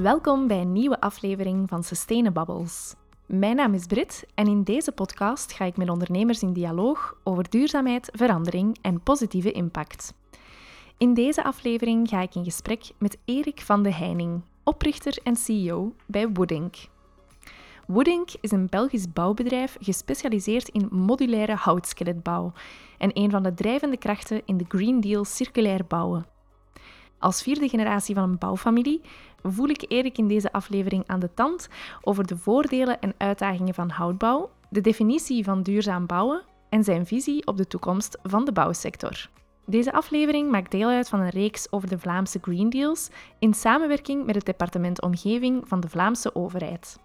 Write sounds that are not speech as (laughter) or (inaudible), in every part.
Welkom bij een nieuwe aflevering van Sustainabubbles. Mijn naam is Brit en in deze podcast ga ik met ondernemers in dialoog over duurzaamheid, verandering en positieve impact. In deze aflevering ga ik in gesprek met Erik van de Heining, oprichter en CEO bij Woodink. Woodink is een Belgisch bouwbedrijf gespecialiseerd in modulaire houtskeletbouw en een van de drijvende krachten in de Green Deal circulair bouwen. Als vierde generatie van een bouwfamilie voel ik Erik in deze aflevering aan de tand over de voordelen en uitdagingen van houtbouw, de definitie van duurzaam bouwen en zijn visie op de toekomst van de bouwsector. Deze aflevering maakt deel uit van een reeks over de Vlaamse Green Deals in samenwerking met het departement Omgeving van de Vlaamse overheid.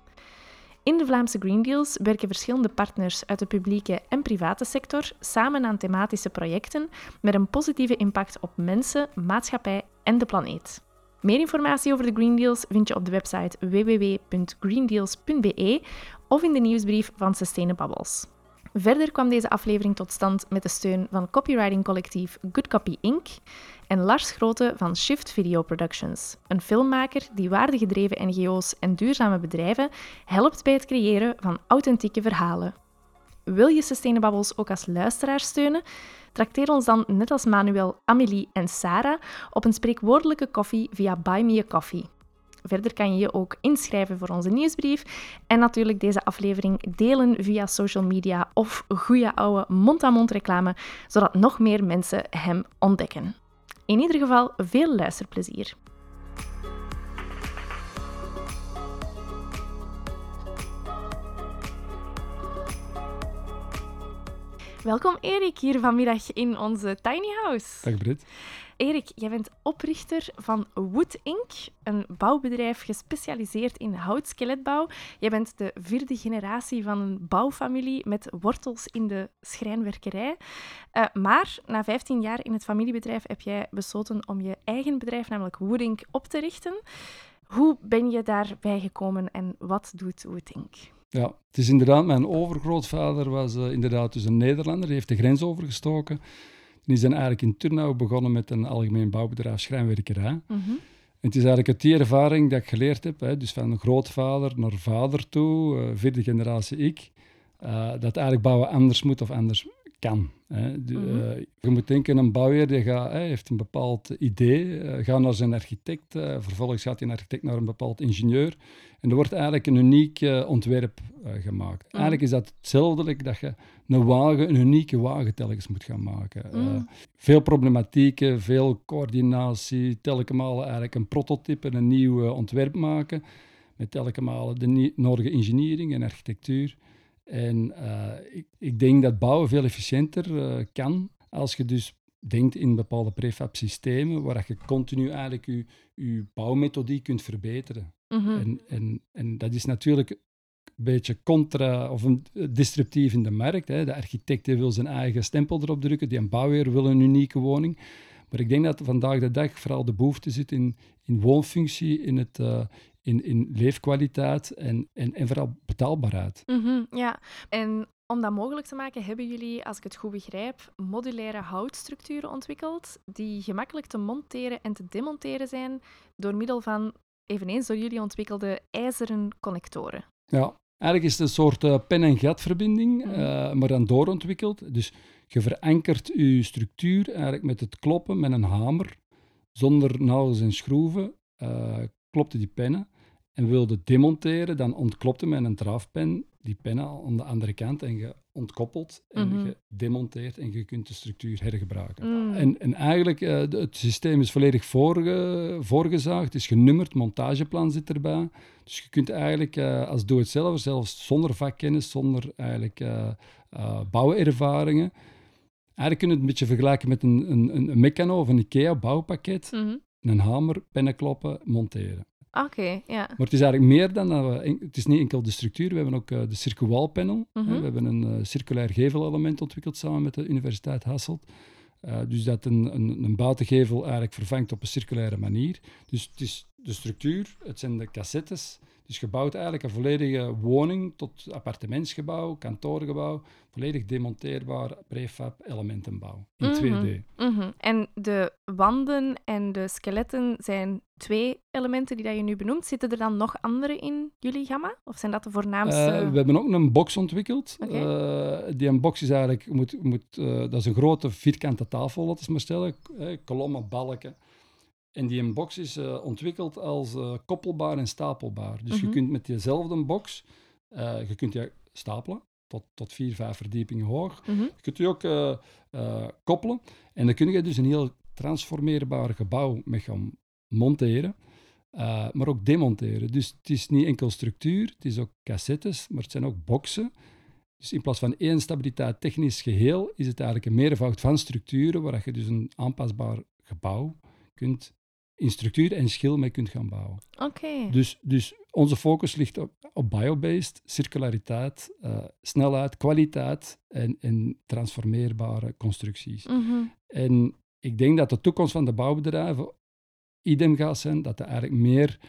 In de Vlaamse Green Deals werken verschillende partners uit de publieke en private sector samen aan thematische projecten met een positieve impact op mensen, maatschappij en de planeet. Meer informatie over de Green Deals vind je op de website www.greendeals.be of in de nieuwsbrief van Sustainabubbles. Verder kwam deze aflevering tot stand met de steun van copywriting collectief Good Copy Inc. en Lars Grote van Shift Video Productions, een filmmaker die waardegedreven NGO's en duurzame bedrijven helpt bij het creëren van authentieke verhalen. Wil je Sustainabubbles ook als luisteraar steunen? Trakteer ons dan, net als Manuel, Amélie en Sarah, op een spreekwoordelijke koffie via Buy Me a Coffee. Verder kan je je ook inschrijven voor onze nieuwsbrief en natuurlijk deze aflevering delen via social media of goede oude mond-aan-mond reclame, zodat nog meer mensen hem ontdekken. In ieder geval veel luisterplezier. Welkom Erik hier vanmiddag in onze tiny house. Dag Brit. Erik, jij bent oprichter van Wood Inc., een bouwbedrijf gespecialiseerd in houtskeletbouw. Jij bent de vierde generatie van een bouwfamilie met wortels in de schrijnwerkerij. Uh, maar na 15 jaar in het familiebedrijf heb jij besloten om je eigen bedrijf, namelijk Wood Inc., op te richten. Hoe ben je daarbij gekomen en wat doet Wood Inc.? Ja, het is inderdaad, mijn overgrootvader was uh, inderdaad dus een Nederlander, die heeft de grens overgestoken. Die zijn eigenlijk in Turnhout begonnen met een algemeen bouwbedrijf schrijnwerkerij. Mm -hmm. En het is eigenlijk uit die ervaring dat ik geleerd heb, hè, dus van grootvader naar vader toe, uh, vierde generatie ik, uh, dat eigenlijk bouwen anders moet of anders kan. Hè. De, mm -hmm. uh, je moet denken, een bouwer die gaat, hè, heeft een bepaald idee, uh, gaat naar zijn architect, uh, vervolgens gaat die architect naar een bepaald ingenieur en er wordt eigenlijk een uniek ontwerp gemaakt. Mm -hmm. Eigenlijk is dat hetzelfde dat je een wagen, een unieke wagen telkens moet gaan maken. Mm. veel problematieken, veel coördinatie, telkens eigenlijk een prototype, een nieuw ontwerp maken, met telkens de nodige engineering en architectuur. En uh, ik, ik, denk dat bouwen veel efficiënter uh, kan als je dus denkt in bepaalde prefab systemen, waar je continu eigenlijk je, je bouwmethodiek kunt verbeteren. Mm -hmm. en, en, en dat is natuurlijk een beetje contra of een, disruptief in de markt. Hè. De architect wil zijn eigen stempel erop drukken, die een bouwer wil een unieke woning. Maar ik denk dat vandaag de dag vooral de behoefte zit in, in woonfunctie, in het, uh, in, in leefkwaliteit en, en, en vooral betaalbaarheid. Mm -hmm, ja, en om dat mogelijk te maken hebben jullie, als ik het goed begrijp, modulaire houtstructuren ontwikkeld die gemakkelijk te monteren en te demonteren zijn door middel van eveneens door jullie ontwikkelde ijzeren connectoren. Ja, eigenlijk is het een soort uh, pen- en gatverbinding, mm -hmm. uh, maar dan doorontwikkeld. Dus je verankert je structuur eigenlijk met het kloppen met een hamer, zonder nagels en schroeven, uh, klopte die pennen en wilde demonteren, dan ontklopte met een draafpen die pennen aan de andere kant en je ontkoppelt en mm -hmm. je demonteert en je kunt de structuur hergebruiken. Mm. En, en, eigenlijk, uh, het systeem is volledig voorge, voorgezaagd, is genummerd, montageplan zit erbij. Dus je kunt eigenlijk uh, als doe-het-zelf, zelfs zonder vakkennis, zonder eigenlijk uh, bouwervaringen, eigenlijk kun je het een beetje vergelijken met een, een, een Meccano of een IKEA bouwpakket. Mm -hmm. Een hamer, pennen kloppen, monteren. Oké, okay, ja. Maar het is eigenlijk meer dan dat we... Het is niet enkel de structuur, we hebben ook uh, de circuwalpanel. Mm -hmm. We hebben een uh, circulair gevelelement ontwikkeld samen met de Universiteit Hasselt. Uh, dus dat een, een, een buitengevel eigenlijk vervangt op een circulaire manier. Dus het is de structuur, het zijn de cassettes. Dus gebouwd eigenlijk een volledige woning tot appartementsgebouw, kantoorgebouw, volledig demonteerbaar prefab elementenbouw in 2D. Mhm, mhm. En de wanden en de skeletten zijn twee elementen die dat je nu benoemt. Zitten er dan nog andere in jullie gamma? Of zijn dat de voornaamste? Uh, we hebben ook een box ontwikkeld. Uh, die een box is eigenlijk, moet, moet, uh, dat is een grote vierkante tafel, laten we maar stellen. kolommen, balken. En die box is uh, ontwikkeld als uh, koppelbaar en stapelbaar. Dus mm -hmm. je mhm. kunt met diezelfde box, uh, je kunt die stapelen tot, tot vier, vijf verdiepingen hoog. Mm -hmm. Je kunt die ook koppelen. En dan kun je dus een heel transformeerbaar gebouw mee gaan monteren. maar ook demonteren. Dus het is niet enkel structuur, het is ook cassettes, maar het zijn ook boxen. Dus in plaats van één stabiliteit technisch geheel, is het eigenlijk een meervoud van structuren waar je dus een aanpasbaar gebouw kunt in structuur en schil mee kunt gaan bouwen. Oké. Dus, dus onze focus ligt op, op biobased, circulariteit, uh, snelheid, kwaliteit en, en transformeerbare constructies. Mm En ik denk dat de toekomst van de bouwbedrijven idem gaat zijn, dat er eigenlijk meer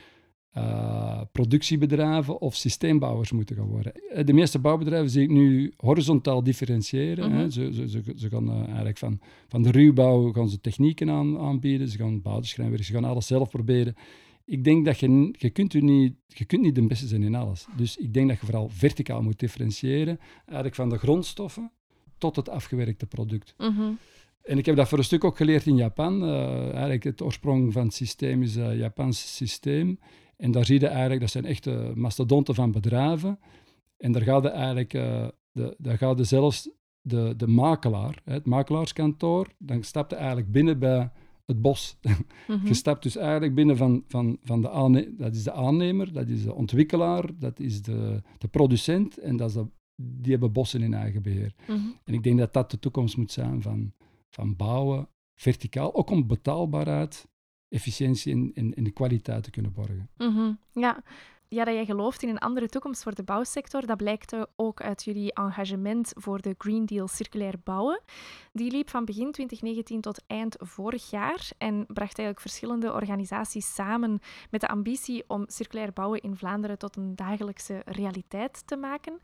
uh, productiebedrijven of systeembouwers moeten gaan worden. Eh, de meeste bouwbedrijven zie ik nu horizontaal differentiëren. hè. Mhm. Ze, ze, ze, ze, gaan uh, eigenlijk van, van de ruwbouw gaan ze technieken aan, aanbieden, ze gaan bouwschrijnwerk, ze gaan alles zelf proberen. Ik denk dat je, je, kunt u niet, je kunt niet de beste zijn in alles. Dus ik denk dat je vooral verticaal moet differentiëren, eigenlijk van de grondstoffen tot het afgewerkte product. Mm En ik heb dat voor een stuk ook geleerd in Japan. Uh, eigenlijk het oorsprong van het systeem is een Japans systeem. En daar zie je eigenlijk, dat zijn echte mastodonten van bedrijven. En daar gaat eigenlijk, uh, de, daar gaat zelfs de, de makelaar, het makelaarskantoor, dan stapt hij eigenlijk binnen bij het bos. (laughs) Mm Je stapt dus eigenlijk binnen van, van, van de aannemer, dat is de aannemer, dat is de ontwikkelaar, dat is de, de producent en dat is de, die hebben bossen in eigen beheer. Mhm. En ik denk dat dat de toekomst moet zijn van, van bouwen, verticaal, ook om betaalbaarheid efficiëntie en, en, de kwaliteit te kunnen borgen. Mhm, ja. ja, dat jij gelooft in een andere toekomst voor de bouwsector, dat blijkt ook uit jullie engagement voor de Green Deal Circulair Bouwen. Die liep van begin 2019 tot eind vorig jaar en bracht eigenlijk verschillende organisaties samen met de ambitie om circulair bouwen in Vlaanderen tot een dagelijkse realiteit te maken.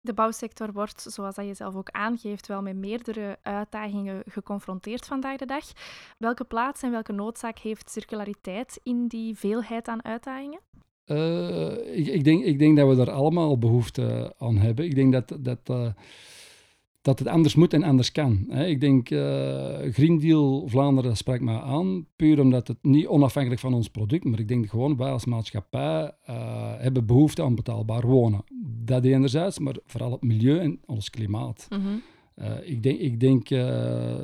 De bouwsector wordt, zoals dat je zelf ook aangeeft, wel met meerdere uitdagingen geconfronteerd vandaag de dag. Welke plaats en welke noodzaak heeft circulariteit in die veelheid aan uitdagingen? Uh, ik, ik, denk, ik denk dat we daar allemaal behoefte aan hebben. Ik denk dat, dat uh, dat het anders moet en anders kan. Hè. Ik denk, uh, Green Deal Vlaanderen spreekt mij aan, puur omdat het niet onafhankelijk van ons product, maar ik denk gewoon wij als maatschappij uh, hebben behoefte aan betaalbaar wonen. Dat enerzijds, maar vooral het milieu en ons klimaat. Mm -hmm. uh, ik denk, ik denk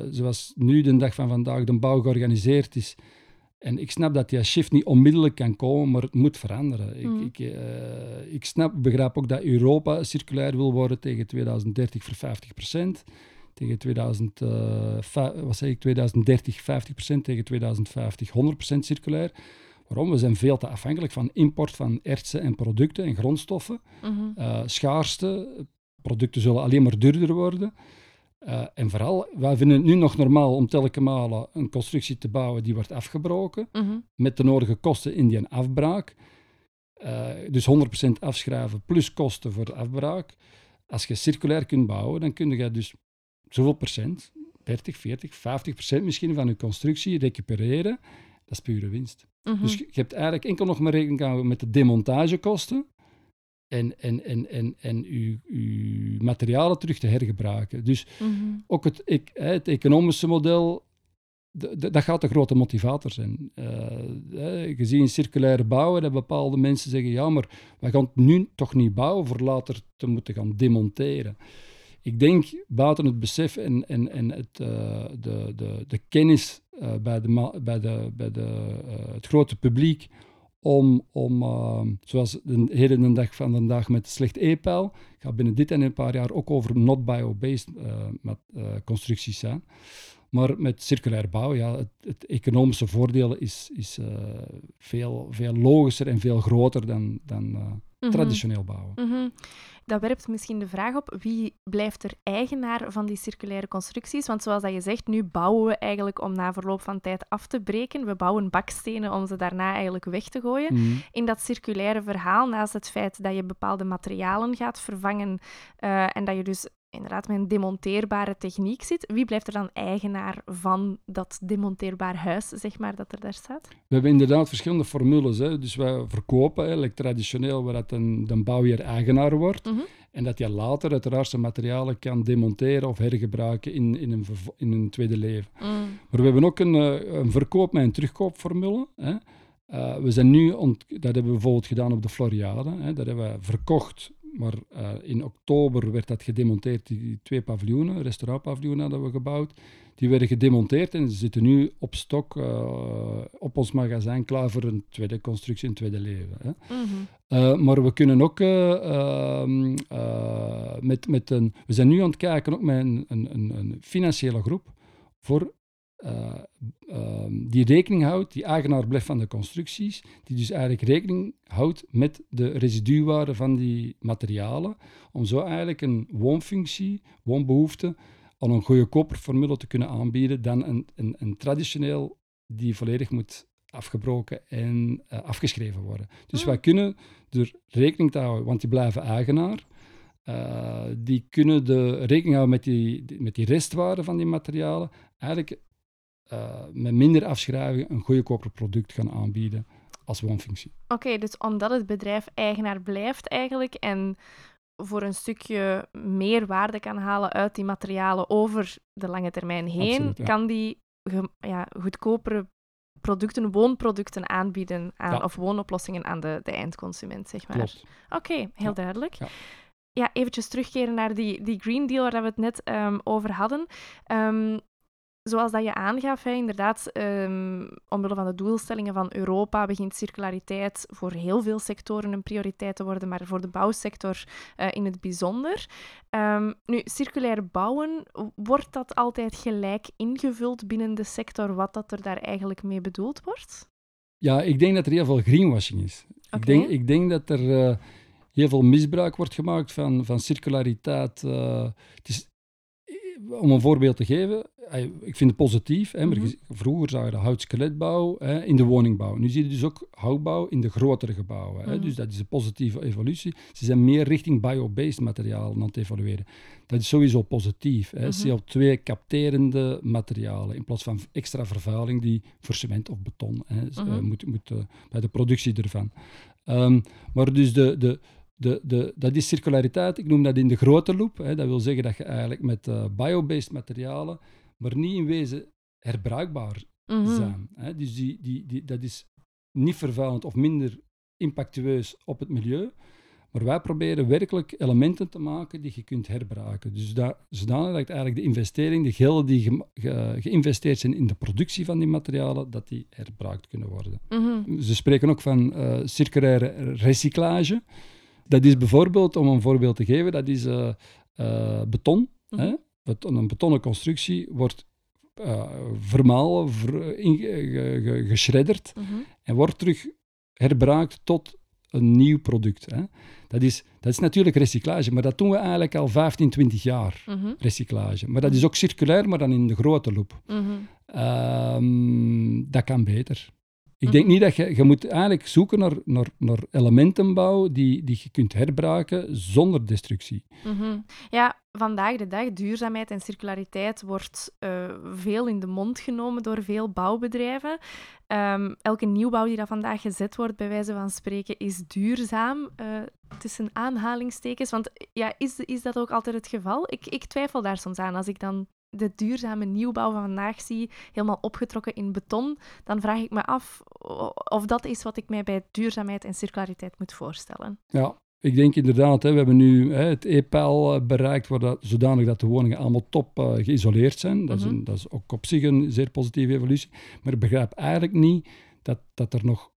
zoals nu de dag van vandaag de bouw georganiseerd is, en ik snap dat die shift niet onmiddellijk kan komen, maar het moet veranderen. Mm. Ik, ik, uh, ik snap, begrijp ook dat Europa circulair wil worden tegen 2030 voor 50 procent. Tegen 2000, uh, wat zeg ik, 2030 50 procent, tegen 2050 100 procent circulair. Waarom? We zijn veel te afhankelijk van import van ertsen en producten en grondstoffen. Mm -hmm. uh, schaarste, producten zullen alleen maar duurder worden. Uh, en vooral, wij vinden het nu nog normaal om telkens malen een constructie te bouwen die wordt afgebroken, mm -hmm. met de nodige kosten in die afbraak. Uh, dus 100% afschrijven plus kosten voor de afbraak. Als je circulair kunt bouwen, dan kun je dus zoveel procent, 30, 40, 50 procent misschien van je constructie recupereren. Dat is pure winst. Mm -hmm. Dus je, hebt eigenlijk enkel nog maar rekening houden met de demontagekosten en, en, en, en, en uw, uw materialen terug te hergebruiken. Dus mm -hmm. ook het, ik, het economische model, dat gaat de grote motivator zijn. Uh, gezien circulaire bouwen, dat bepaalde mensen zeggen, ja, maar wij gaan het nu toch niet bouwen voor later te moeten gaan demonteren. Ik denk, buiten het besef en, en, en het, uh, de, de, de kennis uh, bij, de, bij, de, bij de, het grote publiek om, om uh, zoals de hele dag van vandaag met slecht e-pijl, gaat binnen dit en een paar jaar ook over not bio-based uh, met, uh, constructies zijn. Maar met circulair bouwen, ja, het, het economische voordeel is, is veel, veel logischer en veel groter dan, dan mm -hmm. traditioneel bouwen. Mm -hmm. Dat werpt misschien de vraag op, wie blijft er eigenaar van die circulaire constructies? Want zoals dat je zegt, nu bouwen we eigenlijk om na verloop van tijd af te breken. We bouwen bakstenen om ze daarna eigenlijk weg te gooien. Mhm. In dat circulaire verhaal, naast het feit dat je bepaalde materialen gaat vervangen uh, en dat je dus inderdaad met een demonteerbare techniek zit, wie blijft er dan eigenaar van dat demonteerbaar huis, zeg maar, dat er daar staat? We hebben inderdaad verschillende formules. Hè. Dus wij verkopen eigenlijk traditioneel waar dat een, de bouwheer eigenaar wordt. Mhm. En dat je later uiteraard zijn materialen kan demonteren of hergebruiken in, in, een, in een tweede leven. Mm. Maar we hebben ook een, eh, een verkoop- een terugkoopformule. Hè. Eh, we zijn nu, dat hebben we bijvoorbeeld gedaan op de Floriade. Hè. Dat hebben we verkocht, maar eh, in oktober werd dat gedemonteerd. Die twee paviljoenen, restaurantpaviljoenen hadden we gebouwd. Die werden gedemonteerd en ze zitten nu op stok eh, op ons magazijn klaar voor een tweede constructie, een tweede leven. Hè. Mhm. Uh, maar we kunnen ook uh, met, met een. We zijn nu aan het kijken ook met een, een, een financiële groep voor. Uh, die rekening houdt, die eigenaar blijft van de constructies, die dus eigenlijk rekening houdt met de residuwaarde van die materialen, om zo eigenlijk een woonfunctie, woonbehoefte, aan een goede koperformule te kunnen aanbieden dan een, een, een traditioneel die volledig moet afgebroken en uh, afgeschreven worden. Dus Hmm. wij kunnen er rekening te houden, want die blijven eigenaar. Uh, die kunnen de rekening houden met die, met die restwaarde van die materialen. Eigenlijk uh, met minder afschrijving een goedkoper product gaan aanbieden als woonfunctie. Oké, okay, dus omdat het bedrijf eigenaar blijft eigenlijk en voor een stukje meer waarde kan halen uit die materialen over de lange termijn heen, Absoluut, ja. kan die ja, goedkopere producten, woonproducten aanbieden aan, Ja. of woonoplossingen aan de, de eindconsument, zeg maar. Oké, heel duidelijk. Ja. Ja, eventjes terugkeren naar die, die Green Deal waar we het net um, over hadden. Um, zoals dat je aangaf, hè, inderdaad, um, omwille van de doelstellingen van Europa begint circulariteit voor heel veel sectoren een prioriteit te worden, maar voor de bouwsector uh, in het bijzonder. Um, nu, circulair bouwen, wordt dat altijd gelijk ingevuld binnen de sector, wat dat er daar eigenlijk mee bedoeld wordt? Ja, ik denk dat er heel veel greenwashing is. Okay. Ik, denk, ik denk dat er uh, heel veel misbruik wordt gemaakt van, van circulariteit. Uh, het is, om een voorbeeld te geven, ik vind het positief. Hè, maar Mhm. vroeger zag je de houtskeletbouw hè, in de woningbouw. Nu zie je dus ook houtbouw in de grotere gebouwen. Hè. Mhm. Dus dat is een positieve evolutie. Ze zijn meer richting bio-based materialen aan het evalueren. Dat is sowieso positief. Hè. Mhm. CO2-capterende materialen in plaats van extra vervuiling die voor cement of beton hè, uh, moet, moet uh, bij de productie ervan. Um, maar dus de, de, de, de, dat is circulariteit. Ik noem dat in de grote loop. Hè. Dat wil zeggen dat je eigenlijk met uh, bio-based materialen, maar niet in wezen herbruikbaar Mhm. zijn. Hè. Dus die, die, die, dat is niet vervuilend of minder impactueus op het milieu. Maar wij proberen werkelijk elementen te maken die je kunt herbruiken. Dus dat, zodanig dat eigenlijk de investering, de gelden die ge, ge, geïnvesteerd zijn in de productie van die materialen, dat die herbruikt kunnen worden. Mhm. Ze spreken ook van uh, circulaire recyclage. Dat is bijvoorbeeld, om een voorbeeld te geven, dat is uh, uh, beton. Mhm. Hè? Een betonnen constructie wordt uh, vermalen, ver, in, ge, ge, geschredderd Mhm. en wordt terug herbruikt tot een nieuw product. Hè? Dat, is, dat is natuurlijk recyclage, maar dat doen we eigenlijk al 15, 20 jaar, Mhm. recyclage. Maar dat is ook circulair, maar dan in de grote loop. Um, dat kan beter. Ik denk niet dat je... Je moet eigenlijk zoeken naar, naar, naar elementenbouw die, die je kunt herbruiken zonder destructie. Mhm. Ja, vandaag de dag, duurzaamheid en circulariteit wordt uh, veel in de mond genomen door veel bouwbedrijven. Um, elke nieuwbouw die dat vandaag gezet wordt, bij wijze van spreken, is duurzaam. Uh, tussen aanhalingstekens. Want ja, is, is dat ook altijd het geval? Ik, ik twijfel daar soms aan. Als ik dan de duurzame nieuwbouw van vandaag zie, helemaal opgetrokken in beton, dan vraag ik me af of dat is wat ik mij bij duurzaamheid en circulariteit moet voorstellen. Ja, ik denk inderdaad, hè, we hebben nu hè, het e-pijl bereikt, waar dat, zodanig dat de woningen allemaal top uh, geïsoleerd zijn. Dat, Mhm. is een, dat is ook op zich een zeer positieve evolutie. Maar ik begrijp eigenlijk niet dat, dat er nog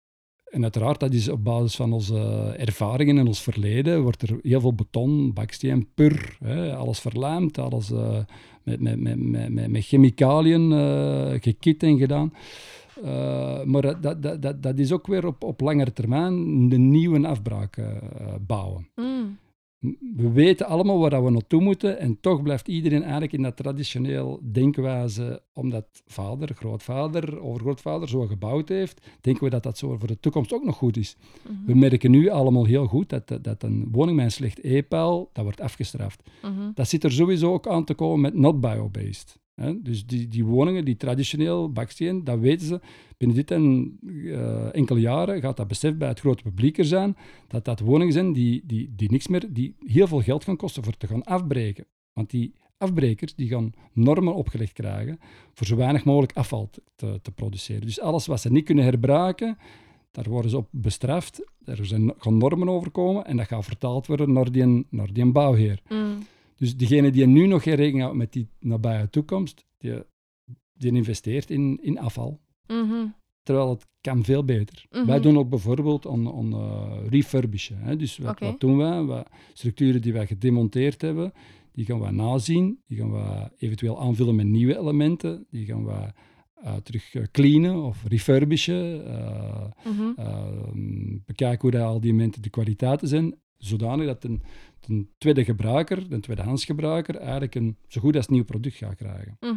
en uiteraard, dat is op basis van onze ervaringen en ons verleden, wordt er heel veel beton, baksteen, pur, hè, alles verlijmd, alles uh, met, met, met, met, met chemicaliën uh, en gedaan. Uh, maar dat, dat, dat, dat is ook weer op, op langere termijn de nieuwe afbraak bouwen. Mm. We weten allemaal waar we naartoe moeten en toch blijft iedereen eigenlijk in dat traditioneel denkwijze, omdat vader, grootvader, overgrootvader zo gebouwd heeft, denken we dat dat zo voor de toekomst ook nog goed is. Mhm. We merken nu allemaal heel goed dat, dat een woning met een slecht e-peil, dat wordt afgestraft. Mhm. Dat zit er sowieso ook aan te komen met not bio-based. Hè? Dus die, die woningen, die traditioneel baksteen, dat weten ze. Binnen dit en uh, enkele jaren gaat dat besef bij het grote publiek er zijn, dat dat woningen zijn die, die, die niks meer, die heel veel geld gaan kosten voor te gaan afbreken. Want die afbrekers die gaan normen opgelegd krijgen voor zo weinig mogelijk afval te, te produceren. Dus alles wat ze niet kunnen herbruiken, daar worden ze op bestraft. Er zijn, gaan normen overkomen en dat gaat vertaald worden naar die, naar die bouwheer. Mm. Dus degene die nu nog geen rekening houdt met die nabije toekomst, die, die investeert in, in afval. Mhm. Terwijl het kan veel beter. Mhm. Wij doen ook bijvoorbeeld aan, aan uh, refurbishen. Hè. Dus wat, doen wij? Wat structuren die wij gedemonteerd hebben, die gaan we nazien. Die gaan we eventueel aanvullen met nieuwe elementen. Die gaan we uh, terug uh, cleanen of refurbishen. Uh, Mhm. ehm, bekijken hoe dat al die elementen de kwaliteiten zijn. Zodanig dat een, een tweede gebruiker, een tweedehands gebruiker, eigenlijk een zo goed als nieuw product gaat krijgen. Mhm.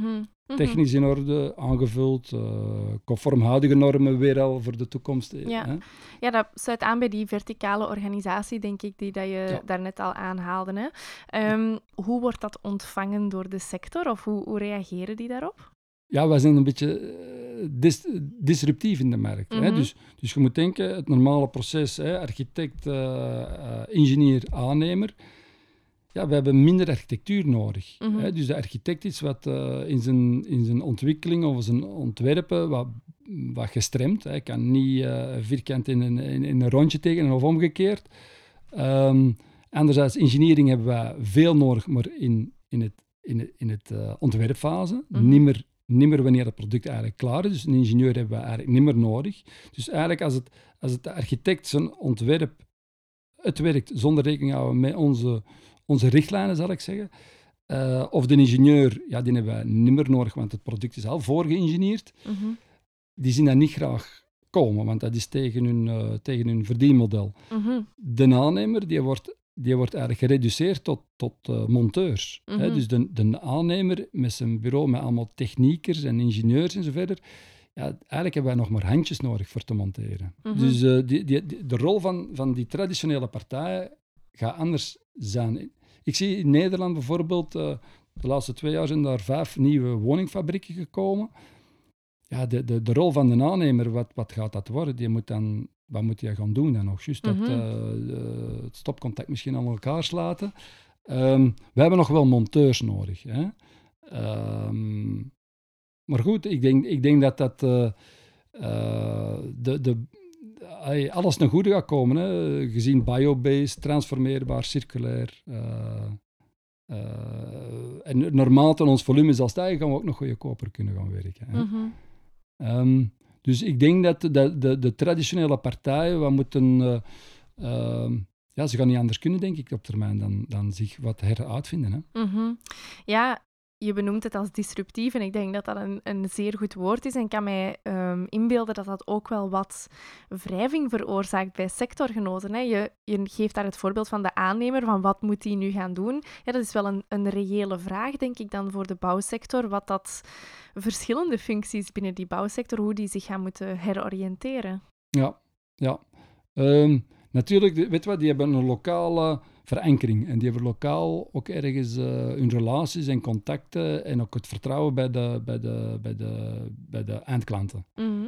Mhm. Technisch in orde, aangevuld, eh, conform huidige normen weer al voor de toekomst. eh, Ja. hè. Ja, dat sluit aan bij die verticale organisatie, denk ik, die dat je Ja. daarnet al aanhaalde. Hè. Ehm, hoe wordt dat ontvangen door de sector of hoe, hoe reageren die daarop? Ja, wij zijn een beetje eh, dis- disruptief in de markt. hè. Mhm. Dus, dus je moet denken, het normale proces, hè, architect, eh, eh, ingenieur, aannemer. Ja, we hebben minder architectuur nodig. Mhm. hè. Dus de architect is wat in, zijn, in zijn ontwikkeling of zijn ontwerpen wat, wat gestremd. Hij kan niet vierkant in een, in, in een rondje tekenen of omgekeerd. Ehm, anderzijds, engineering hebben we veel nodig, maar in, in het, in het, in het ontwerpfase. Mhm. Niet meer niet meer wanneer het product eigenlijk klaar is. Dus een ingenieur hebben we eigenlijk niet meer nodig. Dus eigenlijk als het, als het de architect zijn ontwerp het werkt zonder rekening houden met onze, onze richtlijnen, zal ik zeggen. eh, of de ingenieur, ja, die hebben we niet meer nodig, want het product is al voorgeïngineerd. Mhm. Die zien dat niet graag komen, want dat is tegen hun, eh, tegen hun verdienmodel. Mhm. De aannemer, die wordt, die wordt eigenlijk gereduceerd tot, tot eh, monteurs. hè. Mhm. Dus de, de aannemer met zijn bureau, met allemaal techniekers en ingenieurs en zo verder. Ja, eigenlijk hebben wij nog maar handjes nodig voor te monteren. Mhm. Dus die, die, die- de rol van, van die traditionele partijen gaat anders zijn. Ik zie in Nederland bijvoorbeeld, eh, de laatste twee jaar zijn daar vijf nieuwe woningfabrieken gekomen. Ja, de, de, de rol van de aannemer, wat, wat gaat dat worden? Die moet dan, wat moet hij gaan doen dan nog? Juist dat, eh, het stopcontact misschien aan elkaar slaten. Ehm, we hebben nog wel monteurs nodig. Hè? Ehm, maar goed, ik denk, ik denk dat dat eh, de, de, alles ten goede gaat komen. Hè? Gezien biobased, transformeerbaar, circulair. en naarmate ons volume zal stijgen, gaan we ook nog goedkoper kunnen gaan werken. Hè? Mhm. Ehm, dus ik denk dat de, de, de, traditionele partijen, we moeten, eh, ehm, ja, ze gaan niet anders kunnen, denk ik, op termijn dan, dan zich wat heruitvinden. Hè? Mhm. Ja, je benoemt het als disruptief en ik denk dat dat een, een zeer goed woord is en kan mij ehm, inbeelden dat dat ook wel wat wrijving veroorzaakt bij sectorgenoten. Hè. Je, je geeft daar het voorbeeld van de aannemer, van wat moet die nu gaan doen? Ja, dat is wel een, een reële vraag, denk ik dan, voor de bouwsector, wat dat verschillende functies binnen die bouwsector, hoe die zich gaan moeten heroriënteren. Ja, ja. Ehm, natuurlijk, weet wat, die hebben een lokale verankering. En die hebben lokaal ook ergens eh, hun relaties en contacten en ook het vertrouwen bij de, bij de, bij de, bij de eindklanten. Mhm.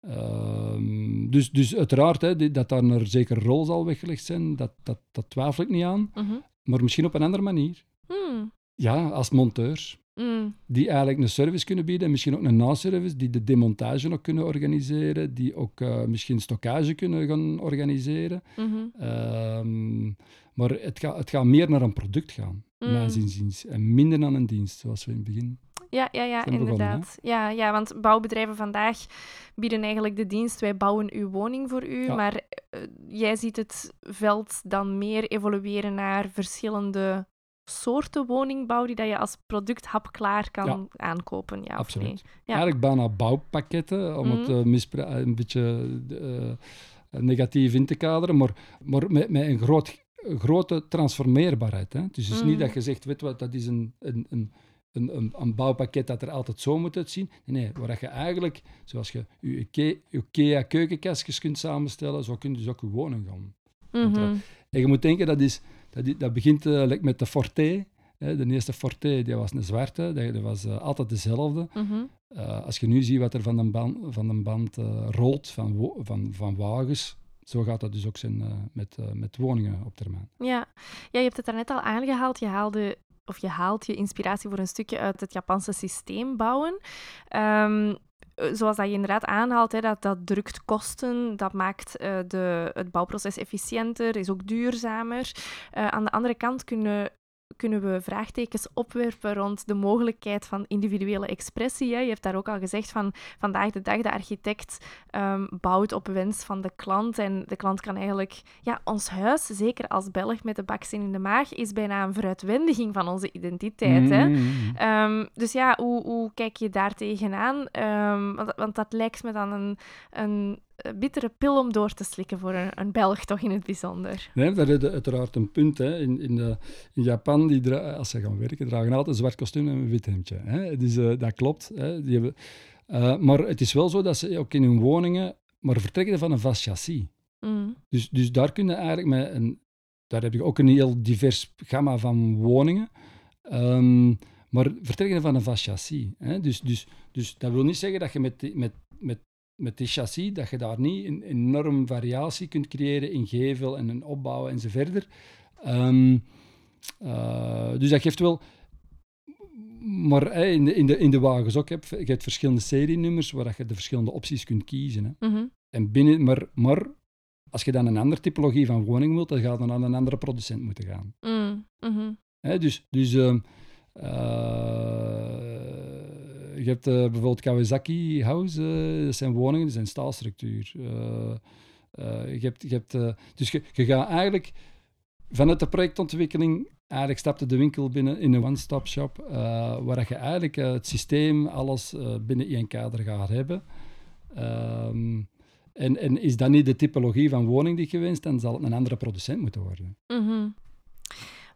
Ehm, dus, dus uiteraard, hè, dat daar een zekere rol zal weggelegd zijn, dat, dat, dat twijfel ik niet aan. Mhm. Maar misschien op een andere manier. Mm. Ja, als monteurs. Mm. Die eigenlijk een service kunnen bieden en misschien ook een naservice, die de demontage ook kunnen organiseren, die ook eh, misschien stockage kunnen gaan organiseren. Mhm. Ehm, maar het gaat, het gaat meer naar een product gaan, Mm. mijn zinziens. En minder naar een dienst, zoals we in het begin. Ja, ja, ja begonnen, inderdaad. ja, ja, want bouwbedrijven vandaag bieden eigenlijk de dienst, wij bouwen uw woning voor u, Ja. maar eh, jij ziet het veld dan meer evolueren naar verschillende soorten woningbouw die dat je als product hapklaar kan Ja. aankopen. Ja, Of Absoluut. nee? Ja. Eigenlijk bijna bouwpakketten, om het Mhm. eh, mispra- een beetje eh, negatief in te kaderen, maar, maar met, met een groot grote transformeerbaarheid. Hè? Dus het is niet Mm. dat je zegt, weet wat, dat is een, een, een, een, een, een bouwpakket dat er altijd zo moet uitzien. Nee, nee, waar je eigenlijk, zoals je je Ikea, IKEA keukenkastjes kunt samenstellen, zo kun je dus ook je woning gaan. Mhm. En je moet denken, dat, is, dat, dat begint eh, like met de Forte. Hè? De eerste Forte die was een zwarte, dat, was eh, altijd dezelfde. Mhm. Eh, als je nu ziet wat er van de band, van de band rolt, van, van, van wagens, zo gaat dat dus ook zijn met, met woningen op termijn. Ja. ja, je hebt het daarnet al aangehaald. Je haalde of je haalt je inspiratie voor een stukje uit het Japanse systeem bouwen. Eh, zoals dat je inderdaad aanhaalt, hè, dat, dat drukt kosten, dat maakt eh, de, het bouwproces efficiënter, is ook duurzamer. Eh, aan de andere kant kunnen, kunnen we vraagtekens opwerpen rond de mogelijkheid van individuele expressie. Hè. Je hebt daar ook al gezegd van vandaag de dag de architect ehm, bouwt op wens van de klant en de klant kan eigenlijk ja, ons huis, zeker als Belg met de baksteen in de maag, is bijna een veruitwendiging van onze identiteit. Hè? Mm. Ehm, dus ja, hoe, hoe kijk je daar tegenaan? Ehm, want, want dat lijkt me dan een, een bittere pil om door te slikken voor een, een Belg, toch in het bijzonder. Nee, daar is uiteraard een punt. Hè. In, in, de, in Japan, die dra- als ze gaan werken, dragen altijd een zwart kostuum en een wit hemdje. Hè. Dus eh, dat klopt. Hè. Die hebben, eh, maar het is wel zo dat ze ook in hun woningen maar vertrekken van een vast chassis. Mm. Dus, dus daar kun je eigenlijk met een... Daar heb je ook een heel divers gamma van woningen. Ehm, maar vertrekken van een vast chassis. Hè? Dus, dus, dus dat wil niet zeggen dat je met, met, met, met die chassis, dat je daar niet een enorm variatie kunt creëren in gevel en een opbouw en zo verder. Ehm, eh, dus dat geeft wel... Maar in, de, in, de, in de wagens ook, heb, je hebt verschillende serienummers waar je de verschillende opties kunt kiezen. Hè. Mhm. En binnen, maar, maar als je dan een andere typologie van woning wilt, dan gaat je naar een andere producent moeten gaan. Mm. Mhm. Dus dus ehm, eh, je hebt eh, bijvoorbeeld Kawasaki House, eh, dat zijn woningen, dat zijn staalstructuur. Eh, je hebt, je hebt, dus je, je gaat eigenlijk vanuit de projectontwikkeling, eigenlijk stapte de winkel binnen in een one-stop shop, waar je eigenlijk het systeem, alles binnen één kader gaat hebben. Ehm, en, en is dat niet de typologie van woning die je wenst, dan zal het een andere producent moeten worden. Mhm.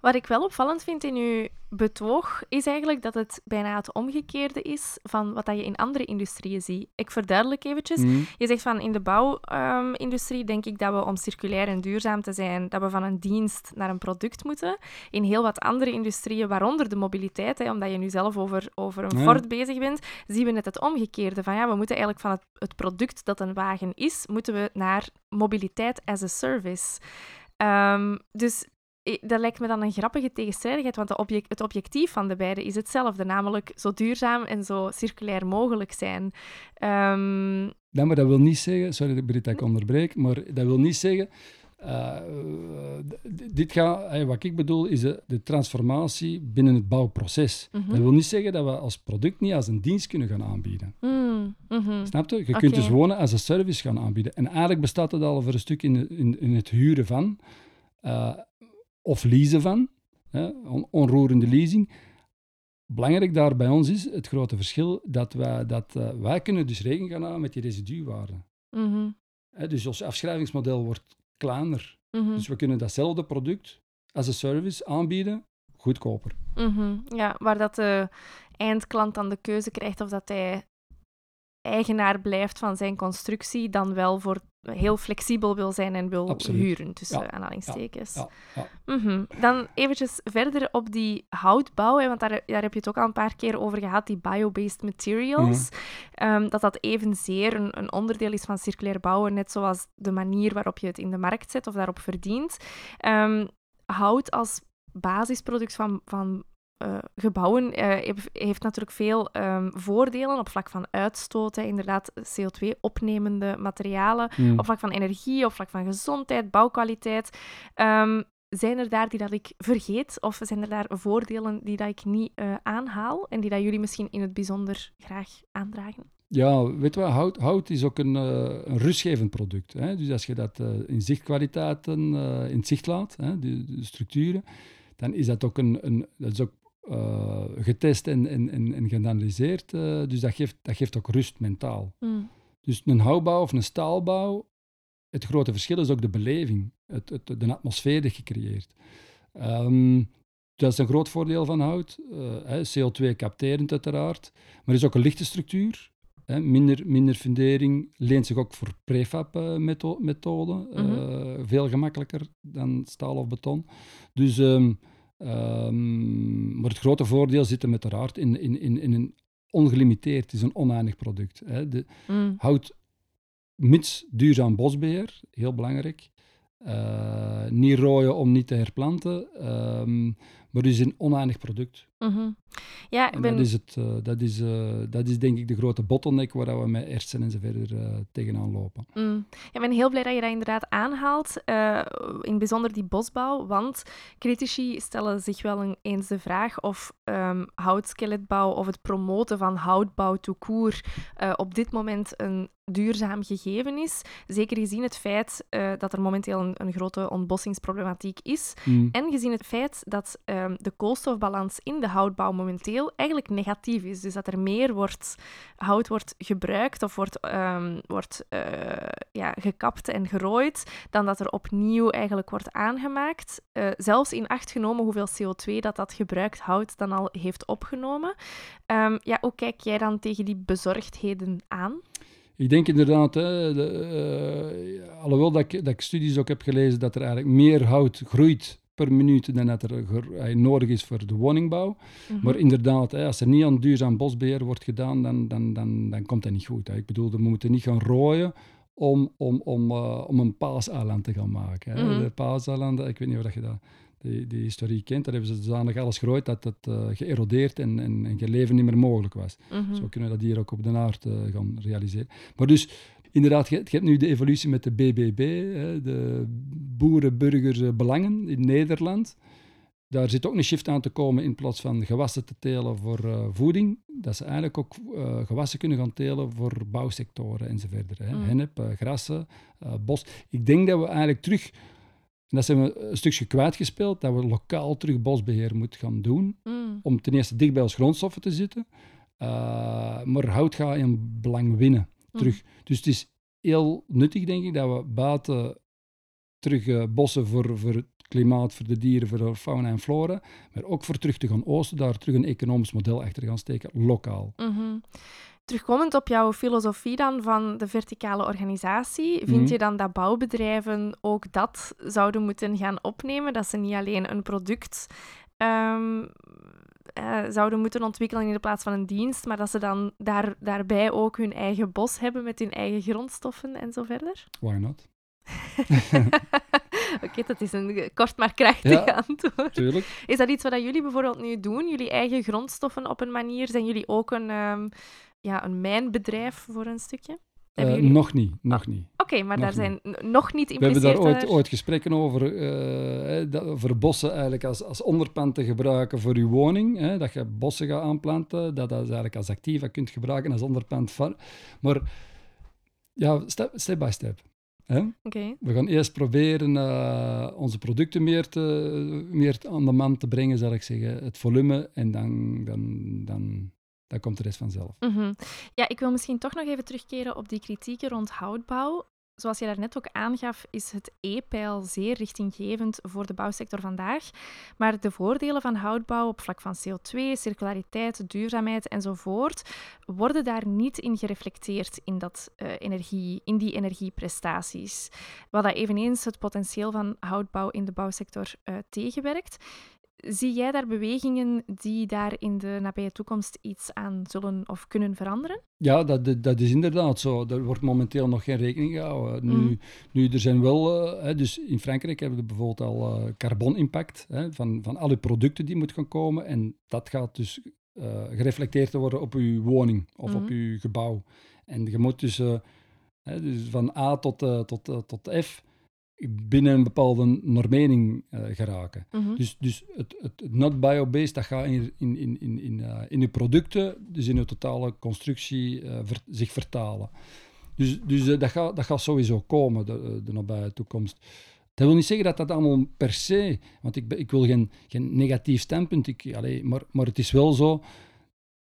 Wat ik wel opvallend vind in uw betoog, is eigenlijk dat het bijna het omgekeerde is van wat dat je in andere industrieën ziet. Ik verduidelijk eventjes. Mhm. Je zegt van in de bouwindustrie denk ik dat we om circulair en duurzaam te zijn, dat we van een dienst naar een product moeten. In heel wat andere industrieën, waaronder de mobiliteit, hè, omdat je nu zelf over, over een Ja. Ford bezig bent, zien we net het omgekeerde. Van ja, we moeten eigenlijk van het, het product dat een wagen is, moeten we naar mobiliteit as a service. Ehm, dus dat lijkt me dan een grappige tegenstrijdigheid, want object, het objectief van de beide is hetzelfde, namelijk zo duurzaam en zo circulair mogelijk zijn. Ehm, Ja, maar dat wil niet zeggen, sorry Britt dat ik onderbreek, maar dat wil niet zeggen, eh, dit gaat, wat ik bedoel is de, de transformatie binnen het bouwproces. Mhm. Dat wil niet zeggen dat we als product niet als een dienst kunnen gaan aanbieden. mm, mhm. Snap je? Je kunt dus wonen als een service gaan aanbieden. En eigenlijk bestaat het al voor een stuk in, in, in het huren van, eh, of leasen van, hè, on- onroerende leasing. Belangrijk daar bij ons is het grote verschil dat wij, dat, eh, wij kunnen dus rekening gaan houden met die residuwaarde. Hè, dus ons afschrijvingsmodel wordt kleiner. mhm, Dus we kunnen datzelfde product als een service aanbieden, goedkoper. mhm. Ja, waar dat de eindklant dan de keuze krijgt of dat hij eigenaar blijft van zijn constructie, dan wel voor heel flexibel wil zijn en wil Absoluut. huren, tussen Ja, aanhalingstekens. Ja, ja. Mhm. Dan eventjes verder op die houtbouw, hè, want daar, daar heb je het ook al een paar keer over gehad, die bio-based materials. Ehm, dat dat evenzeer een, een onderdeel is van circulair bouwen, net zoals de manier waarop je het in de markt zet of daarop verdient. Ehm, hout als basisproduct van, van eh, gebouwen eh, heeft- natuurlijk veel ehm, voordelen op vlak van uitstoot, hè, inderdaad CO2-opnemende materialen Mm. op vlak van energie, op vlak van gezondheid, bouwkwaliteit. Ehm, zijn er daar die dat ik vergeet? Of zijn er daar voordelen die dat ik niet eh, aanhaal en die dat jullie misschien in het bijzonder graag aandragen? Ja, weet wat, hout, hout is ook een, een rustgevend product. Hè? Dus als je dat in zichtkwaliteiten in het zicht laat, hè, de, de structuren, dan is dat ook, een, een, dat is ook eh, getest en, en, en, en geanalyseerd. eh, dus dat geeft, dat geeft ook rust mentaal. Mm. Dus een houtbouw of een staalbouw het grote verschil is ook de beleving, het, het, de atmosfeer die je creëert. Ehm, dat is een groot voordeel van hout. Uh, CO2 capterend uiteraard. Maar is ook een lichte structuur. Hè, minder, minder fundering leent zich ook voor prefab-methoden. Mm veel gemakkelijker dan staal of beton. Dus, um, um, maar het grote voordeel zit hem uiteraard in, in, in, in een ongelimiteerd, het is een oneindig product. Hè. De, mm. Hout, mits duurzaam bosbeheer, heel belangrijk. Uh, niet rooien om niet te herplanten. Um, maar het is een oneindig product. Mm Ja, ik ben... dat, is het, uh, dat, is, uh, dat is denk ik de grote bottleneck waar we met Ersen en zo verder uh, tegenaan lopen. Mm. Ja, ik ben heel blij dat je dat inderdaad aanhaalt. in het bijzonder die bosbouw, want critici stellen zich wel een, eens de vraag of um, houtskeletbouw of het promoten van houtbouw to koer op dit moment een duurzaam gegeven is. Zeker gezien het feit dat er momenteel een, een grote ontbossingsproblematiek is. Mm. En gezien het feit dat um, de koolstofbalans in de houtbouw momenteel eigenlijk negatief is. Dus dat er meer wordt, hout wordt gebruikt of wordt, um, wordt uh, ja, gekapt en gerooid, dan dat er opnieuw eigenlijk wordt aangemaakt. Uh, zelfs in acht genomen hoeveel CO2 dat dat gebruikt hout dan al heeft opgenomen. Um, ja, hoe kijk jij dan tegen die bezorgdheden aan? Ik denk inderdaad, hè, de, uh, alhoewel dat ik, dat ik studies ook heb gelezen, dat er eigenlijk meer hout groeit per minuut dan dat er nodig is voor de woningbouw. Mhm. Maar inderdaad, hè, als er niet aan duurzaam bosbeheer wordt gedaan, dan, dan, dan, dan komt dat niet goed. Ik bedoel, we moeten niet gaan rooien om, om, om, uh, om een paaseiland te gaan maken. Hè. Mm De paaseilanden, ik weet niet of je dat die, die historie kent, daar hebben ze zodanig alles gerooid dat het uh, geërodeerd en, en, en leven niet meer mogelijk was. Mhm. Zo kunnen we dat hier ook op de aard uh, gaan realiseren. Maar dus, inderdaad, je, je, hebt nu de evolutie met de BBB, hè, de Boerenburgersbelangen in Nederland. Daar zit ook een shift aan te komen in plaats van gewassen te telen voor uh, voeding, dat ze eigenlijk ook gewassen kunnen gaan telen voor bouwsectoren enzovoort. Hè. Mm. Hennep, grassen, bos. Ik denk dat we eigenlijk terug en dat zijn we een stukje kwijtgespeeld, dat we lokaal terug bosbeheer moeten gaan doen. Mm. Om ten eerste dicht bij ons grondstoffen te zitten. Maar hout gaat in belang winnen mm. terug. Dus het is heel nuttig, denk ik, dat we buiten terug uh, bossen voor, voor het klimaat, voor de dieren, voor de fauna en flora. Maar ook voor terug te gaan oosten, daar terug een economisch model achter gaan steken, lokaal. Mm Terugkomend op jouw filosofie dan van de verticale organisatie, vind mhm. je dan dat bouwbedrijven ook dat zouden moeten gaan opnemen? Dat ze niet alleen een product um, zouden moeten ontwikkelen in de plaats van een dienst, maar dat ze dan daar, daarbij ook hun eigen bos hebben met hun eigen grondstoffen en zo verder? Why not? (laughs) Oké, dat is een kort maar krachtig ja, antwoord. Tuurlijk. Is dat iets wat jullie bijvoorbeeld nu doen? Jullie eigen grondstoffen op een manier? Zijn jullie ook een, um, ja, een mijnbedrijf voor een stukje? Uh, nog niet, nog niet. Oké, maar daar zijn nog niet We hebben daar ooit, ooit gesprekken over, uh, dat, bossen eigenlijk als, als onderpand te gebruiken voor je woning. Hè, dat je bossen gaat aanplanten, dat je dat eigenlijk als activa kunt gebruiken als onderpand van. Maar ja, step, step by step. Hè? Okay. We gaan eerst proberen uh, onze producten meer, te, meer aan de man te brengen, zal ik zeggen. Het volume en dan, dan, dan dat komt de rest vanzelf. Mm Ja, ik wil misschien toch nog even terugkeren op die kritieken rond houtbouw. Zoals je daarnet ook aangaf, is het E-pijl zeer richtinggevend voor de bouwsector vandaag. Maar de voordelen van houtbouw op vlak van CO2, circulariteit, duurzaamheid enzovoort worden daar niet in gereflecteerd in, dat, uh, energie, in die energieprestaties. Wat dat eveneens het potentieel van houtbouw in de bouwsector uh, tegenwerkt. Zie jij daar bewegingen die daar in de nabije toekomst iets aan zullen of kunnen veranderen? Ja, dat, dat is inderdaad zo. Er wordt momenteel nog geen rekening gehouden. Nu, mm. nu er zijn wel, uh, hè, dus in Frankrijk hebben we bijvoorbeeld al uh, carbonimpact hè, van, van alle producten die moeten gaan komen. En dat gaat dus uh, gereflecteerd worden op uw woning of op mm. uw gebouw. En je moet dus, dus van A tot, tot, tot F binnen een bepaalde normering uh, geraken. Mhm. Dus, dus het, het, not bio-based, dat gaat in, in, in, in, in, uh, in je producten, dus in je totale constructie, uh, ver, zich vertalen. Dus, dus dat, gaat, dat gaat sowieso komen, de, de nabije toekomst. Dat wil niet zeggen dat dat allemaal per se, want ik, ik wil geen, geen negatief standpunt, ik, allez, maar, maar het is wel zo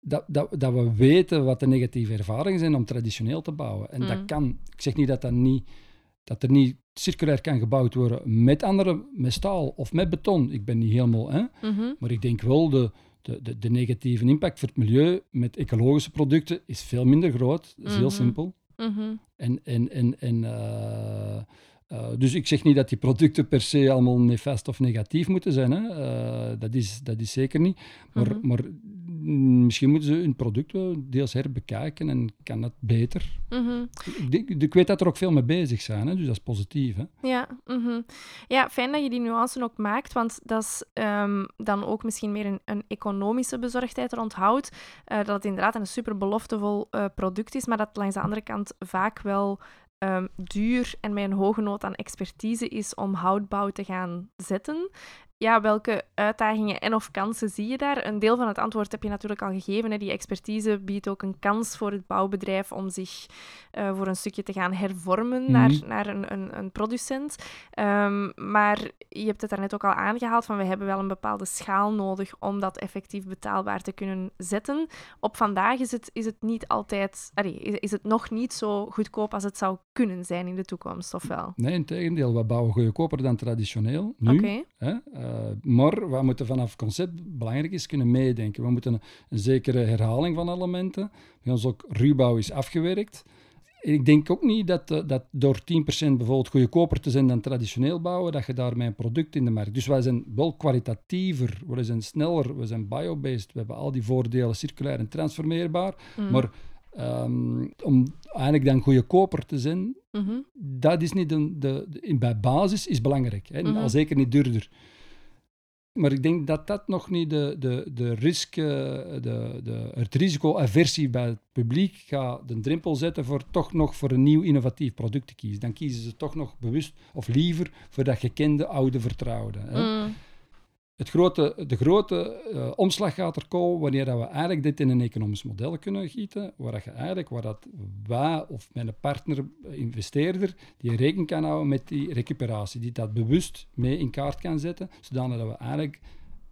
dat, dat, dat we weten wat de negatieve ervaringen zijn om traditioneel te bouwen. En dat mm. kan, ik zeg niet dat dat niet dat er niet circulair kan gebouwd worden met andere, met staal of met beton. Ik ben niet helemaal, hè? Mhm. maar ik denk wel de, de, de, de negatieve impact voor het milieu met ecologische producten is veel minder groot. Dat is heel Mhm. simpel. Mhm. En, en, en, en, eh, eh, dus ik zeg niet dat die producten per se allemaal nefast of negatief moeten zijn. Hè. Eh, dat, is, dat is zeker niet. Maar, maar misschien moeten ze hun producten deels herbekijken en kan dat beter. Mhm. Ik, ik weet dat er ook veel mee bezig zijn, hè, dus dat is positief. Hè. Ja, mhm. ja, fijn dat je die nuance ook maakt, want dat is ehm, dan ook misschien meer een, een economische bezorgdheid er onthoudt. eh, dat het inderdaad een super beloftevol eh, product is, maar dat langs de andere kant vaak wel ehm, duur en met een hoge nood aan expertise is om houtbouw te gaan zetten. Ja, welke uitdagingen en of kansen zie je daar? Een deel van het antwoord heb je natuurlijk al gegeven. Hè. Die expertise biedt ook een kans voor het bouwbedrijf om zich eh, voor een stukje te gaan hervormen Mhm. naar, naar een, een, een producent. Ehm, maar je hebt het daarnet ook al aangehaald van we hebben wel een bepaalde schaal nodig om dat effectief betaalbaar te kunnen zetten. Op vandaag is het, is het niet altijd, allee, is, is het nog niet zo goedkoop als het zou kunnen zijn in de toekomst, of wel? Nee, in tegendeel, we bouwen goedkoper dan traditioneel. Nu, Oké. Hè? Eh, maar we moeten vanaf concept, belangrijk is, kunnen meedenken. We moeten een, een zekere herhaling van elementen. Bij ons ook ruwbouw is afgewerkt. En Ik denk ook niet dat, eh, dat door 10% bijvoorbeeld goedkoper te zijn dan traditioneel bouwen, dat je daarmee een product in de markt... Dus wij zijn wel kwalitatiever, we zijn sneller, we zijn biobased, we hebben al die voordelen, circulair en transformeerbaar. Mm. Maar ehm, om eigenlijk dan goedkoper te zijn, Mhm. dat is niet de, de, bij basis is belangrijk. Hè? Mhm. Al zeker niet duurder. Maar ik denk dat dat nog niet de, de, de risk, eh, de, de, het risico-aversie bij het publiek gaat de drempel zetten voor toch nog voor een nieuw innovatief product te kiezen. Dan kiezen ze toch nog bewust of liever voor dat gekende, oude, vertrouwde. Hè? Mm. Het grote, de grote eh, omslag gaat er komen wanneer dat we eigenlijk dit in een economisch model kunnen gieten, waar dat je eigenlijk, waar dat wij of mijn partner, eh, investeerder, die rekening kan houden met die recuperatie, die dat bewust mee in kaart kan zetten, zodanig dat we eigenlijk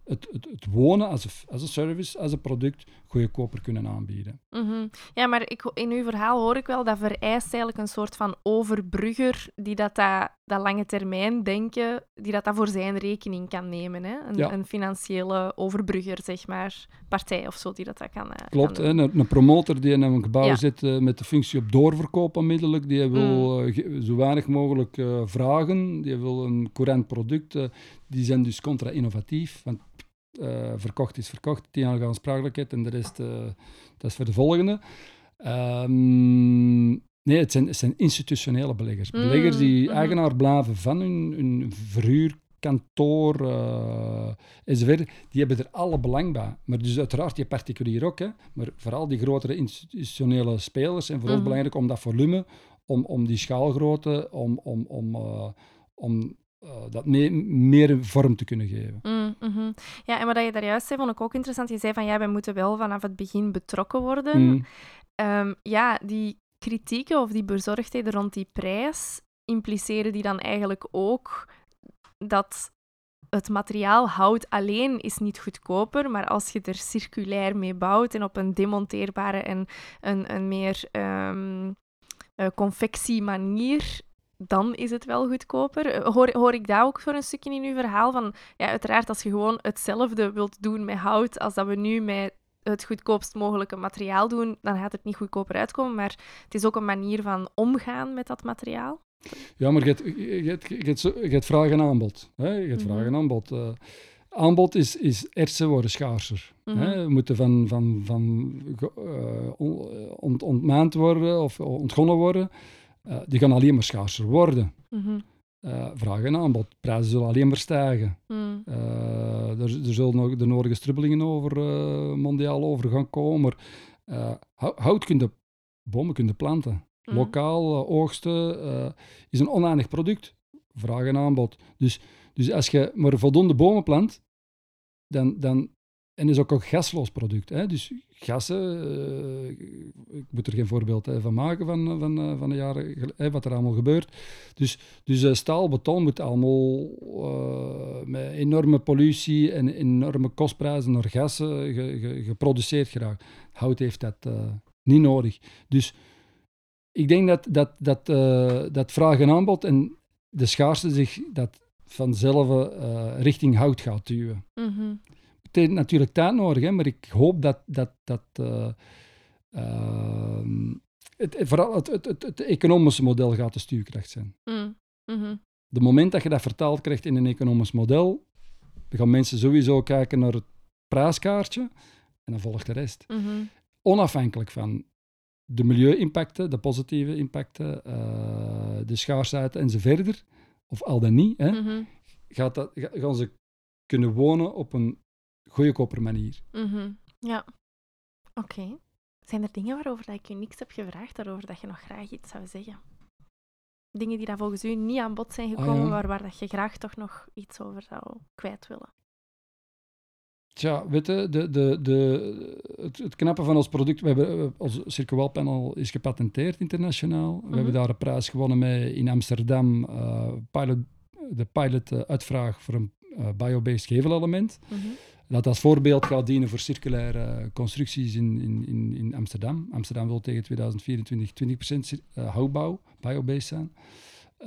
het, het, het wonen als als een service, als een product, goedkoper kunnen aanbieden. Mhm. Ja, maar ik, in uw verhaal hoor ik wel dat vereist eigenlijk een soort van overbrugger die dat, dat, dat lange termijn denken, die dat, dat voor zijn rekening kan nemen. Hè? Een, Ja. een financiële overbrugger, zeg maar, partij of zo, die dat, dat kan eh, Klopt, kan hè? doen. Een, een promotor die in een gebouw Ja. zit eh, met de functie op doorverkoop onmiddellijk, die wil eh, ge- zo weinig mogelijk eh, vragen, die wil een courant product, eh, die zijn dus contra-innovatief, want eh, verkocht is verkocht, tien jaar aansprakelijkheid en de rest, eh, dat is voor de volgende. Ehm, nee, het zijn, het zijn institutionele beleggers. Mm, Beleggers die mhm. eigenaar blijven van hun, hun verhuurkantoor eh enzovoort, die hebben er alle belang bij. Maar dus uiteraard je particulier ook, hè. maar vooral die grotere institutionele spelers zijn voor ons Mhm. belangrijk om dat volume, om, om die schaalgrootte, om, om, om, om eh, dat mee- meer vorm te kunnen geven. Mm, mhm. Ja, en wat je daar juist zei, vond ik ook interessant. Je zei van ja, wij moeten wel vanaf het begin betrokken worden. Mm. Ehm, ja, die kritieken of die bezorgdheden rond die prijs impliceren die dan eigenlijk ook dat het materiaal hout alleen is niet goedkoper, maar als je er circulair mee bouwt en op een demonteerbare en een, een meer ehm eh, confectie manier, dan is het wel goedkoper. Eh, Hoor, hoor ik daar ook voor een stukje in uw verhaal van, ja, uiteraard als je gewoon hetzelfde wilt doen met hout als dat we nu met het goedkoopst mogelijke materiaal doen, dan gaat het niet goedkoper uitkomen. Maar het is ook een manier van omgaan met dat materiaal. Ja, maar je hebt, je hebt, je hebt, zo- je hebt vraag en aanbod. Hè? Je hebt vraag Mhm. en aanbod. Eh, aanbod is, is ertsen worden schaarser. Mhm. Hè? We moeten van, van, van on- eh, ont, ontmaand worden of ontgonnen worden. Eh, die gaan alleen maar schaarser worden. Mhm. Eh, vraag en aanbod. Prijzen zullen alleen maar stijgen. Mm. Eh, er, er zullen nog de nodige strubbelingen over, mondiaal over gaan komen. Hout kun je, bomen kun je planten. Mhm. Lokaal oogsten is een oneindig product. Vraag en aanbod. Dus, dus als je maar voldoende bomen plant, dan, dan, en is ook een gasloos product. Hè? Dus gassen, eh, ik moet er geen voorbeeld eh, van maken van, van, eh, van de jaren, eh, wat er allemaal gebeurt. Dus, dus staal, beton moet allemaal met enorme pollutie en enorme kostprijzen naar gassen ge- ge- geproduceerd geraakt. Hout heeft dat niet nodig. Dus ik denk dat, dat, dat, dat vraag en aanbod en de schaarste zich dat vanzelf richting hout gaat duwen. Mm Het heeft natuurlijk tijd nodig, hè, maar ik hoop dat, dat, dat uh, het, vooral het, het, het, het, economische model gaat de stuurkracht zijn. Mm -hmm. De moment dat je dat vertaald krijgt in een economisch model, dan gaan mensen sowieso kijken naar het prijskaartje en dan volgt de rest. Mm Onafhankelijk van de milieu-impacten, de positieve impacten, uh, de schaarsheid en zo verder, of al dan niet, hè, mm gaat dat, gaan ze kunnen wonen op een goedkoper manier. Mm Ja, oké. Zijn er dingen waarover dat ik je niks heb gevraagd, daarover dat je nog graag iets zou zeggen? Dingen die daar volgens u niet aan bod zijn ah, gekomen, maar waar dat je graag toch nog iets over zou kwijt willen? Tja, weet je, de, de, de, het, het knappe van ons product, we hebben, eh, ons circuwalpanel is gepatenteerd internationaal. We hebben mhm. daar een prijs gewonnen mee in Amsterdam, uh, pilot, de pilot-uitvraag voor een uh, biobased gevelelement. Mm Dat als voorbeeld gaat dienen voor circulaire constructies in, in, in, Amsterdam. Amsterdam wil tegen 2024 20% uh, houtbouw, biobased zijn.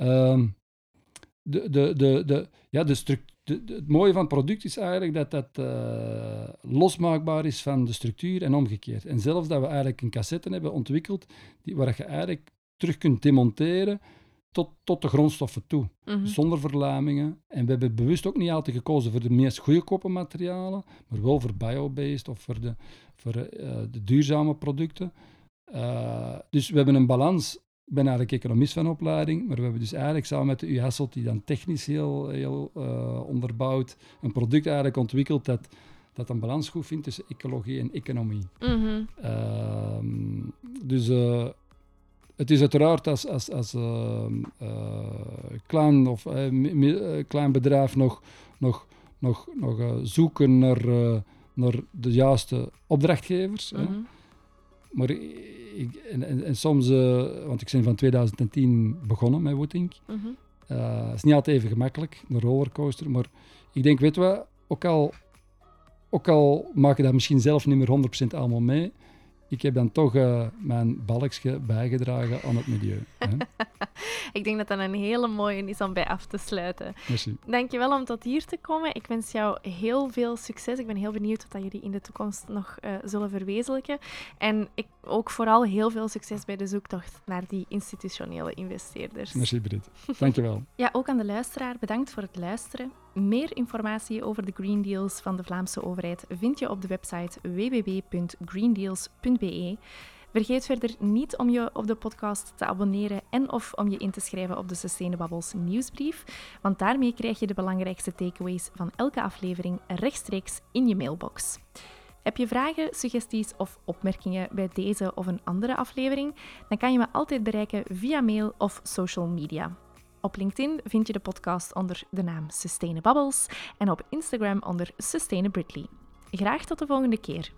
Um, de, de, de, de, ja, de structuur het mooie van het product is eigenlijk dat dat uh, losmaakbaar is van de structuur en omgekeerd. En zelfs dat we eigenlijk een cassette hebben ontwikkeld die, waar je eigenlijk terug kunt demonteren tot, tot de grondstoffen toe, mhm. zonder verlamingen. En we hebben bewust ook niet altijd gekozen voor de meest goedkope materialen, maar wel voor biobased of voor de, voor, uh, de duurzame producten. Uh, dus we hebben een balans ik ben eigenlijk economist van opleiding, maar we hebben dus eigenlijk samen met de U Hasselt, die dan technisch heel, heel uh, onderbouwd, een product eigenlijk ontwikkeld dat, dat een balans goed vindt tussen ecologie en economie. Mhm. Ehm, dus uh, het is uiteraard als, als, als uh, klein, of, klein bedrijf nog, nog, nog, nog zoeken naar, naar de juiste opdrachtgevers. Mm -hmm. Maar ik, en, en, soms, want ik ben van 2010 begonnen met Wootink. Mm -hmm. het is niet altijd even gemakkelijk, een rollercoaster. Maar ik denk, weet je ook al, ook al maak je dat misschien zelf niet meer 100% allemaal mee, ik heb dan toch uh, mijn balkje bijgedragen aan het milieu. Hè? (laughs) ik denk dat dat een hele mooie is om bij af te sluiten. Merci. Dankjewel om tot hier te komen. Ik wens jou heel veel succes. Ik ben heel benieuwd wat jullie in de toekomst nog uh, zullen verwezenlijken. En ik ook vooral heel veel succes bij de zoektocht naar die institutionele investeerders. Merci Brit. Dankjewel. (laughs) ja, ook aan de luisteraar bedankt voor het luisteren. Meer informatie over de Green Deals van de Vlaamse overheid vind je op de website www.greendeals.be. Vergeet verder niet om je op de podcast te abonneren en of om je in te schrijven op de Sustainabubbles nieuwsbrief, want daarmee krijg je de belangrijkste takeaways van elke aflevering rechtstreeks in je mailbox. Heb je vragen, suggesties of opmerkingen bij deze of een andere aflevering? Dan kan je me altijd bereiken via mail of social media. Op LinkedIn vind je de podcast onder de naam Sustainabubbles en op Instagram onder Sustainabritly. Graag tot de volgende keer.